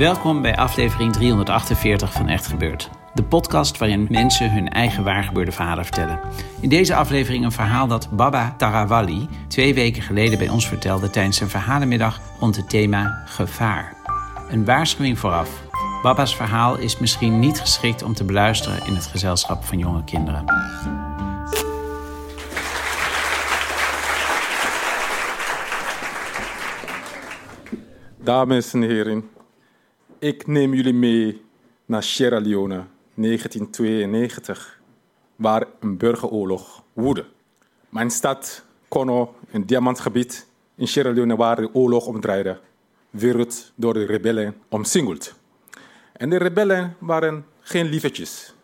Welkom bij aflevering 348 van Echt Gebeurd. De podcast waarin mensen hun eigen waargebeurde verhalen vertellen. In deze aflevering een verhaal dat Baba Tarawali twee weken geleden bij ons vertelde tijdens een verhalenmiddag rond het thema gevaar. Een waarschuwing vooraf. Baba's verhaal is misschien niet geschikt om te beluisteren in het gezelschap van jonge kinderen. Dames en heren, ik neem jullie mee naar Sierra Leone 1992, waar een burgeroorlog woedde. Mijn stad, Kono, een diamantgebied in Sierra Leone waar de oorlog omdraaide, werd door de rebellen omsingeld. En de rebellen waren geen lievertjes.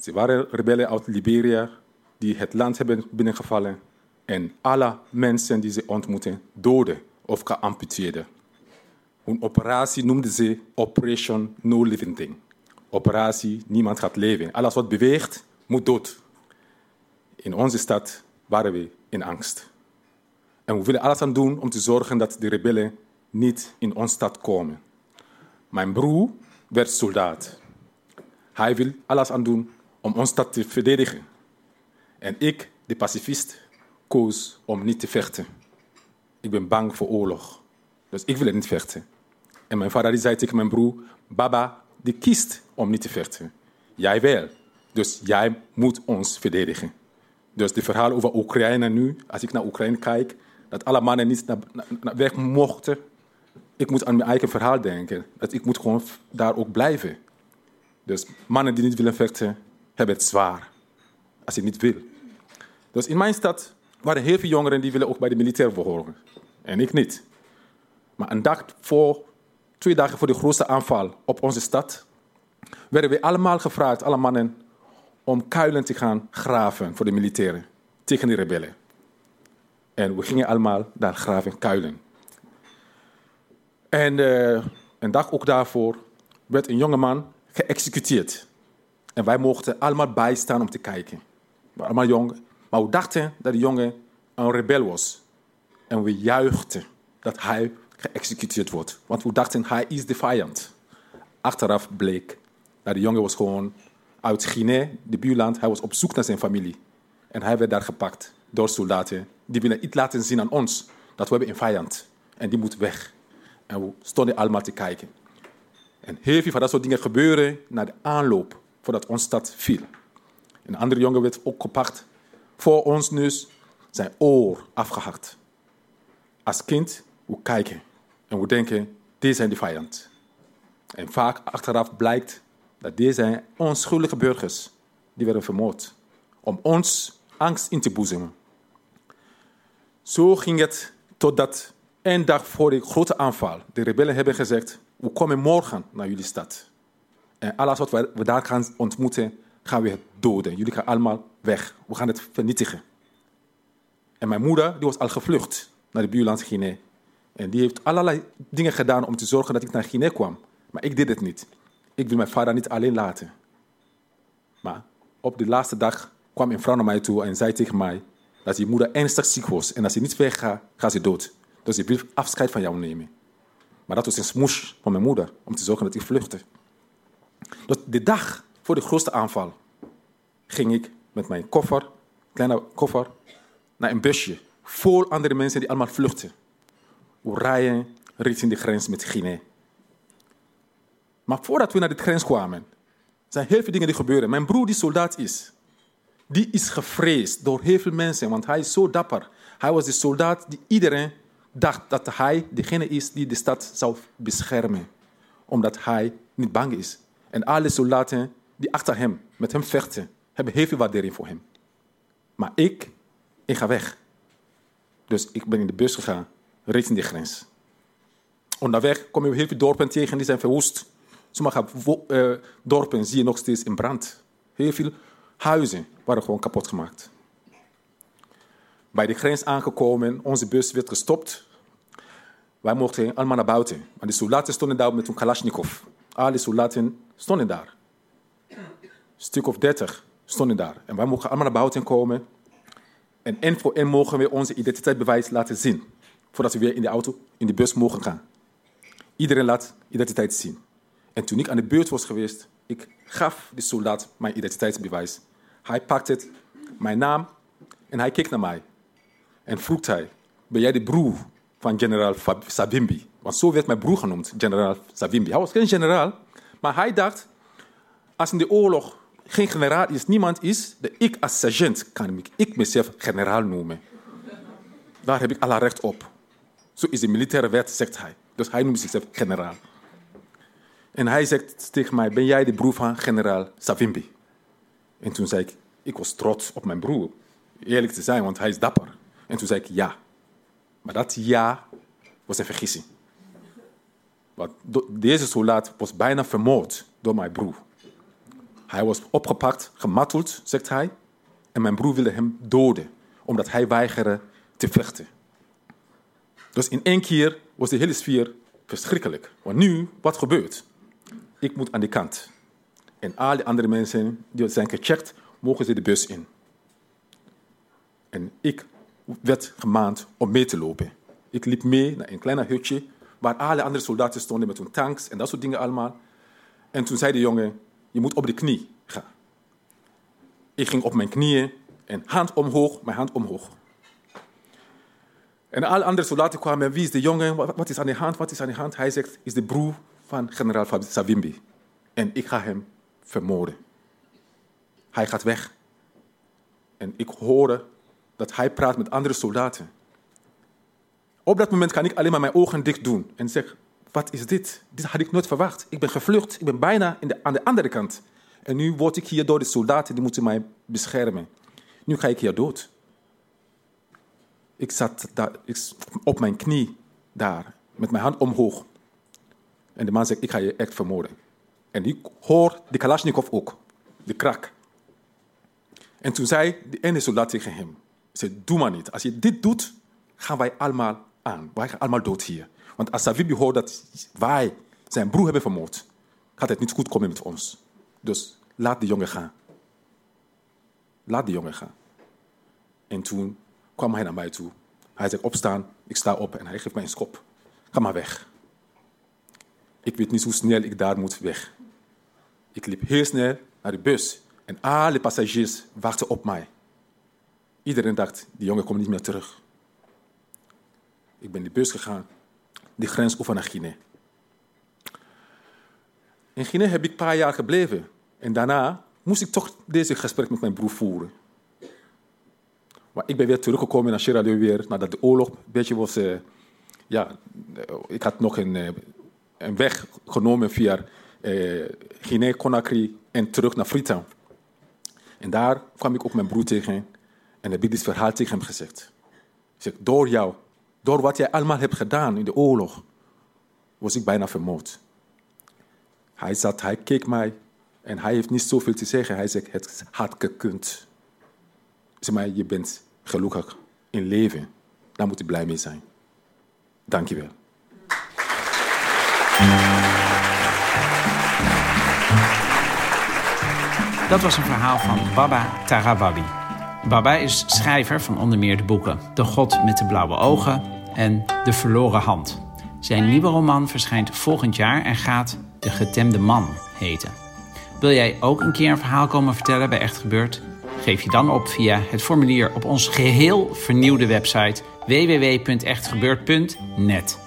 Ze waren rebellen uit Liberia die het land hebben binnengevallen en alle mensen die ze ontmoeten doden of geamputeerden. Hun operatie noemden ze Operation No Living Thing. Operatie Niemand gaat leven. Alles wat beweegt moet dood. In onze stad waren we in angst. En we willen alles aan doen om te zorgen dat de rebellen niet in onze stad komen. Mijn broer werd soldaat. Hij wil alles aan doen om onze stad te verdedigen. En ik, de pacifist, koos om niet te vechten. Ik ben bang voor oorlog. Dus ik wil niet vechten. En mijn vader zei tegen mijn broer, Baba, die kiest om niet te vechten. Jij wel. Dus jij moet ons verdedigen. Dus de verhaal over Oekraïne nu, als ik naar Oekraïne kijk, dat alle mannen niet naar, naar weg mochten. Ik moet aan mijn eigen verhaal denken. Dat ik moet gewoon daar ook blijven. Dus mannen die niet willen vechten, hebben het zwaar. Als je niet wil. Dus in mijn stad waren heel veel jongeren die willen ook bij de militair behoren. En ik niet. Maar een dag voor twee dagen voor de grootste aanval op onze stad, werden we allemaal gevraagd, alle mannen, om kuilen te gaan graven voor de militairen tegen de rebellen. En we gingen allemaal daar graven, kuilen. En uh, een dag ook daarvoor werd een jongeman geëxecuteerd. En wij mochten allemaal bijstaan om te kijken. We allemaal jong, maar we dachten dat de jongen een rebel was. En we juichten dat hij geëxecuteerd wordt. Want we dachten, hij is de vijand. Achteraf bleek dat de jongen was gewoon uit Guinea, de buurland. Hij was op zoek naar zijn familie. En hij werd daar gepakt door soldaten. Die willen iets laten zien aan ons. Dat we hebben een vijand. En die moet weg. En we stonden allemaal te kijken. En heel veel van dat soort dingen gebeuren na de aanloop voordat onze stad viel. Een andere jongen werd ook gepakt. Voor ons neus zijn oor afgehakt. Als kind, we kijken. En we denken, dit zijn de vijand. En vaak achteraf blijkt dat zijn onschuldige burgers die werden vermoord. Om ons angst in te boezemen. Zo ging het totdat een dag voor de grote aanval de rebellen hebben gezegd, we komen morgen naar jullie stad. En alles wat we daar gaan ontmoeten, gaan we doden. Jullie gaan allemaal weg. We gaan het vernietigen. En mijn moeder die was al gevlucht naar de buurland Guinea. En die heeft allerlei dingen gedaan om te zorgen dat ik naar Guinea kwam. Maar ik deed het niet. Ik wil mijn vader niet alleen laten. Maar op de laatste dag kwam een vrouw naar mij toe en zei tegen mij dat je moeder ernstig ziek was. En als ze niet weggaat, gaat ze dood. Dus ik wil afscheid van jou nemen. Maar dat was een smoes van mijn moeder om te zorgen dat ik vluchtte. Dus de dag voor de grootste aanval ging ik met mijn koffer, kleine koffer, naar een busje vol andere mensen die allemaal vluchten. We rijden richting de grens met Guinea. Maar voordat we naar de grens kwamen, zijn heel veel dingen die gebeuren. Mijn broer die soldaat is, die is gevreesd door heel veel mensen, want hij is zo dapper. Hij was de soldaat die iedereen dacht dat hij degene is die de stad zou beschermen, omdat hij niet bang is. En alle soldaten die achter hem, met hem vechten, hebben heel veel waardering voor hem. Maar ik, ik ga weg. Dus ik ben in de bus gegaan richting de grens. Onderweg kom je heel veel dorpen tegen die zijn verwoest. Sommige uh, dorpen zie je nog steeds in brand. Heel veel huizen waren gewoon kapot gemaakt. Bij de grens aangekomen, onze bus werd gestopt. Wij mochten allemaal naar buiten. Maar de soldaten stonden daar met een kalasjnikov. Alle soldaten stonden daar. Een stuk of dertig stonden daar. En wij mochten allemaal naar buiten komen. En één voor één mogen we onze identiteitsbewijs laten zien voordat we weer in de auto, in de bus mogen gaan. Iedereen laat identiteit zien. En toen ik aan de beurt was geweest, ik gaf de soldaat mijn identiteitsbewijs. Hij pakte het, mijn naam, en hij keek naar mij. En vroeg hij, ben jij de broer van generaal Savimbi? Want zo werd mijn broer genoemd, generaal Savimbi. Hij was geen generaal, maar hij dacht, als in de oorlog geen generaal is, niemand is, dat ik als sergeant kan ik mezelf generaal noemen. Daar heb ik alle recht op. Zo is de militaire wet, zegt hij. Dus hij noemt zichzelf generaal. En hij zegt tegen mij, ben jij de broer van generaal Savimbi? En toen zei ik, ik was trots op mijn broer. Eerlijk te zijn, want hij is dapper. En toen zei ik ja. Maar dat ja was een vergissing. Want deze soldaat was bijna vermoord door mijn broer. Hij was opgepakt, gemarteld, zegt hij. En mijn broer wilde hem doden, omdat hij weigerde te vechten. Dus in één keer was de hele sfeer verschrikkelijk. Want nu, wat gebeurt? Ik moet aan de kant. En al die andere mensen die zijn gecheckt, mogen ze de bus in. En ik werd gemaand om mee te lopen. Ik liep mee naar een klein hutje waar alle andere soldaten stonden met hun tanks en dat soort dingen allemaal. En toen zei de jongen, je moet op de knie gaan. Ik ging op mijn knieën en hand omhoog, mijn hand omhoog. En alle andere soldaten kwamen, wie is de jongen, wat is aan de hand, wat is aan de hand? Hij zegt, is de broer van generaal Savimbi. En ik ga hem vermoorden. Hij gaat weg. En ik hoorde dat hij praat met andere soldaten. Op dat moment kan ik alleen maar mijn ogen dicht doen en zeg: Wat is dit? Dit had ik nooit verwacht. Ik ben gevlucht. Ik ben bijna de, aan de andere kant. En nu word ik hier door de soldaten die moeten mij beschermen. Nu ga ik hier dood. Ik zat daar, ik, op mijn knie daar, met mijn hand omhoog. En de man zegt: Ik ga je echt vermoorden. En ik hoor de Kalashnikov ook, de krak. En toen zei de ene soldaat tegen hem: zei, doe maar niet. Als je dit doet, gaan wij allemaal aan. Wij gaan allemaal dood hier. Want als Savibi hoort dat wij zijn broer hebben vermoord, gaat het niet goed komen met ons. Dus laat de jongen gaan. Laat de jongen gaan. En toen kwam hij naar mij toe. Hij zegt opstaan, ik sta op en hij geeft mij een schop. Ga maar weg. Ik weet niet hoe snel ik daar moet weg. Ik liep heel snel naar de bus en alle passagiers wachten op mij. Iedereen dacht, die jongen komt niet meer terug. Ik ben de bus gegaan, de grens over naar Guinea. In Guinea heb ik een paar jaar gebleven. En daarna moest ik toch deze gesprek met mijn broer voeren. Maar ik ben weer teruggekomen naar Sierra Leone weer, nadat de oorlog een beetje was... Uh, ja, ik had nog een, uh, een weg genomen via uh, Guinea, Conakry en terug naar Freetown. En daar kwam ik ook mijn broer tegen. En heb ik dit verhaal tegen hem gezegd. Ik zeg, door jou, door wat jij allemaal hebt gedaan in de oorlog, was ik bijna vermoord. Hij zat, hij keek mij en hij heeft niet zoveel te zeggen. Hij zegt, het had gekund. Zeg maar, je bent gelukkig in leven. Daar moet je blij mee zijn. Dank je wel. Dat was een verhaal van Baba Tarawali. Baba is schrijver van onder meer de boeken De God met de Blauwe Ogen en De Verloren Hand. Zijn nieuwe roman verschijnt volgend jaar en gaat De Getemde Man heten. Wil jij ook een keer een verhaal komen vertellen bij Echt Gebeurd? Geef je dan op via het formulier op onze geheel vernieuwde website www.echtgebeurd.net.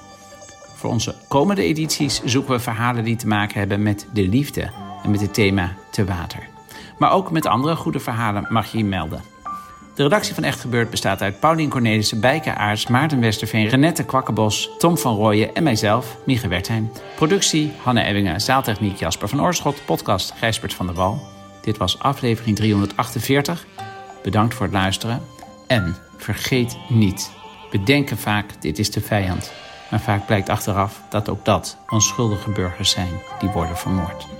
Voor onze komende edities zoeken we verhalen die te maken hebben met de liefde en met het thema te water. Maar ook met andere goede verhalen mag je je melden. De redactie van Echt Gebeurd bestaat uit Paulien Cornelissen, Bijke Aarts, Maarten Westerveen, Renette Kwakkenbos, Tom van Rooyen en mijzelf, Mieke Wertheim. Productie Hanne Ebbingen, zaaltechniek Jasper van Oorschot, podcast Gijsbert van der Wal. Dit was aflevering 348. Bedankt voor het luisteren. En vergeet niet, we denken vaak dit is de vijand. Maar vaak blijkt achteraf dat ook dat onschuldige burgers zijn die worden vermoord.